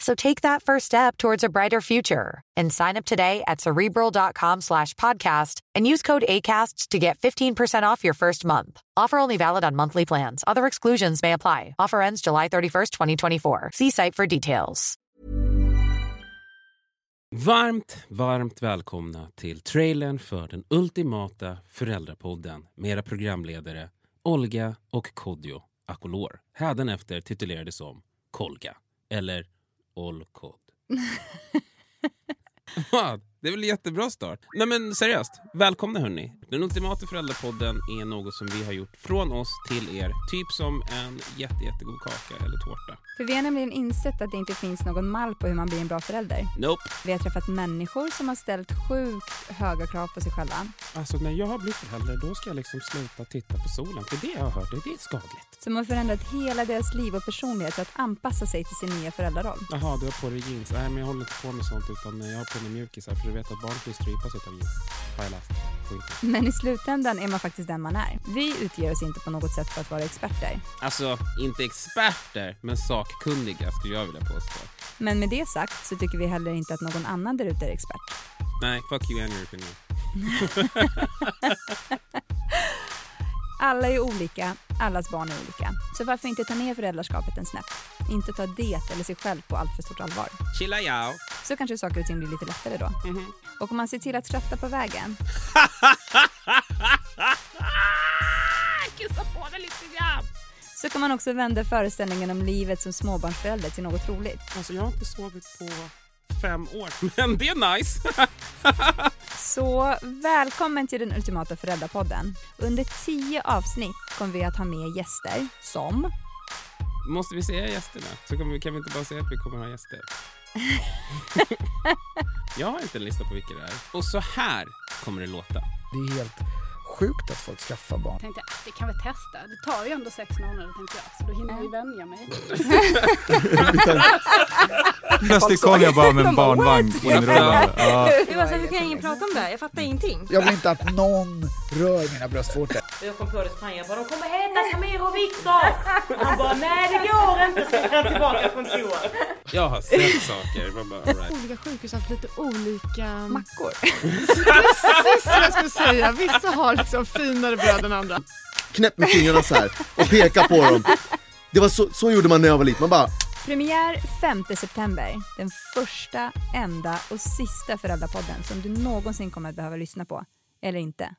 So take that first step towards a brighter future and sign up today at cerebral.com slash podcast and use code ACAST to get 15% off your first month. Offer only valid on monthly plans. Other exclusions may apply. Offer ends July 31st, 2024. See site for details. Varmt, varmt välkomna till trailern för den ultimata föräldrapodden med era programledare Olga och Kodjo Akolor. Hädanefter titulerade som Kolga eller Olkod. Vad? Det är väl en jättebra start? Nej men seriöst, välkomna hörni. Den ultimata föräldrapodden är något som vi har gjort från oss till er. Typ som en jätte, jättegod kaka eller tårta. För vi har nämligen insett att det inte finns någon mall på hur man blir en bra förälder. Nope. Vi har träffat människor som har ställt sjukt höga krav på sig själva. Alltså när jag har blivit förälder då ska jag liksom sluta titta på solen. För det jag har hört, det är skadligt. Som har förändrat hela deras liv och personlighet för att anpassa sig till sin nya föräldraroll. Jaha, du har på dig jeans. Nej, men jag håller inte på med sånt utan jag har på mig mjukisar för du vet att barn kan strypas utan jeans. Har jag läst. Men i slutändan är man faktiskt den man är. Vi utger oss inte på något sätt för att vara experter. Alltså, inte experter, men sakkunniga skulle jag vilja påstå. Men med det sagt så tycker vi heller inte att någon annan där ute är expert. Nej, fuck you and your opinion. Alla är olika, allas barn är olika. Så varför inte ta ner föräldraskapet en snäpp? Inte ta det eller sig själv på allt för stort allvar. Chilla yao. Så kanske saker och ting blir lite lättare då. Och om man ser till att skratta på vägen Kissa på det lite grann. så kan man också vända föreställningen om livet som småbarnsförälder till något roligt. Alltså, jag har inte sovit på fem år, men det är nice. Så välkommen till den ultimata föräldrapodden. Under tio avsnitt kommer vi att ha med gäster som Måste vi säga gästerna? Så kan vi, kan vi inte bara säga att vi kommer ha gäster? jag har inte en lista på vilka det är. Och så här kommer det låta. Det är helt sjukt att folk skaffar barn. tänkte jag, det kan vi testa. Det tar ju ändå sex månader tänkte jag, så då hinner vi vänja mig. Plötsligt kom jag bara med en barnvagn inrullande. Ja. Det var så här, hur kan ingen prata om det här? Jag fattar ingenting. Jag vill inte att någon rör mina bröstvårtor. Jag kom på det så sprang jag bara, de kommer heta Samir och Viktor! Han bara, nej det går inte, så han tillbaka från toa. Jag har sett saker. Man bara, right. Olika sjukhus har haft lite olika... mackor. Precis vad jag skulle säga. Vissa har liksom finare bröd än andra. knäpp med fingrarna så här och peka på dem. Det var så, så gjorde man när jag var liten, man bara Premiär 5 september. Den första, enda och sista föräldrapodden som du någonsin kommer att behöva lyssna på. Eller inte.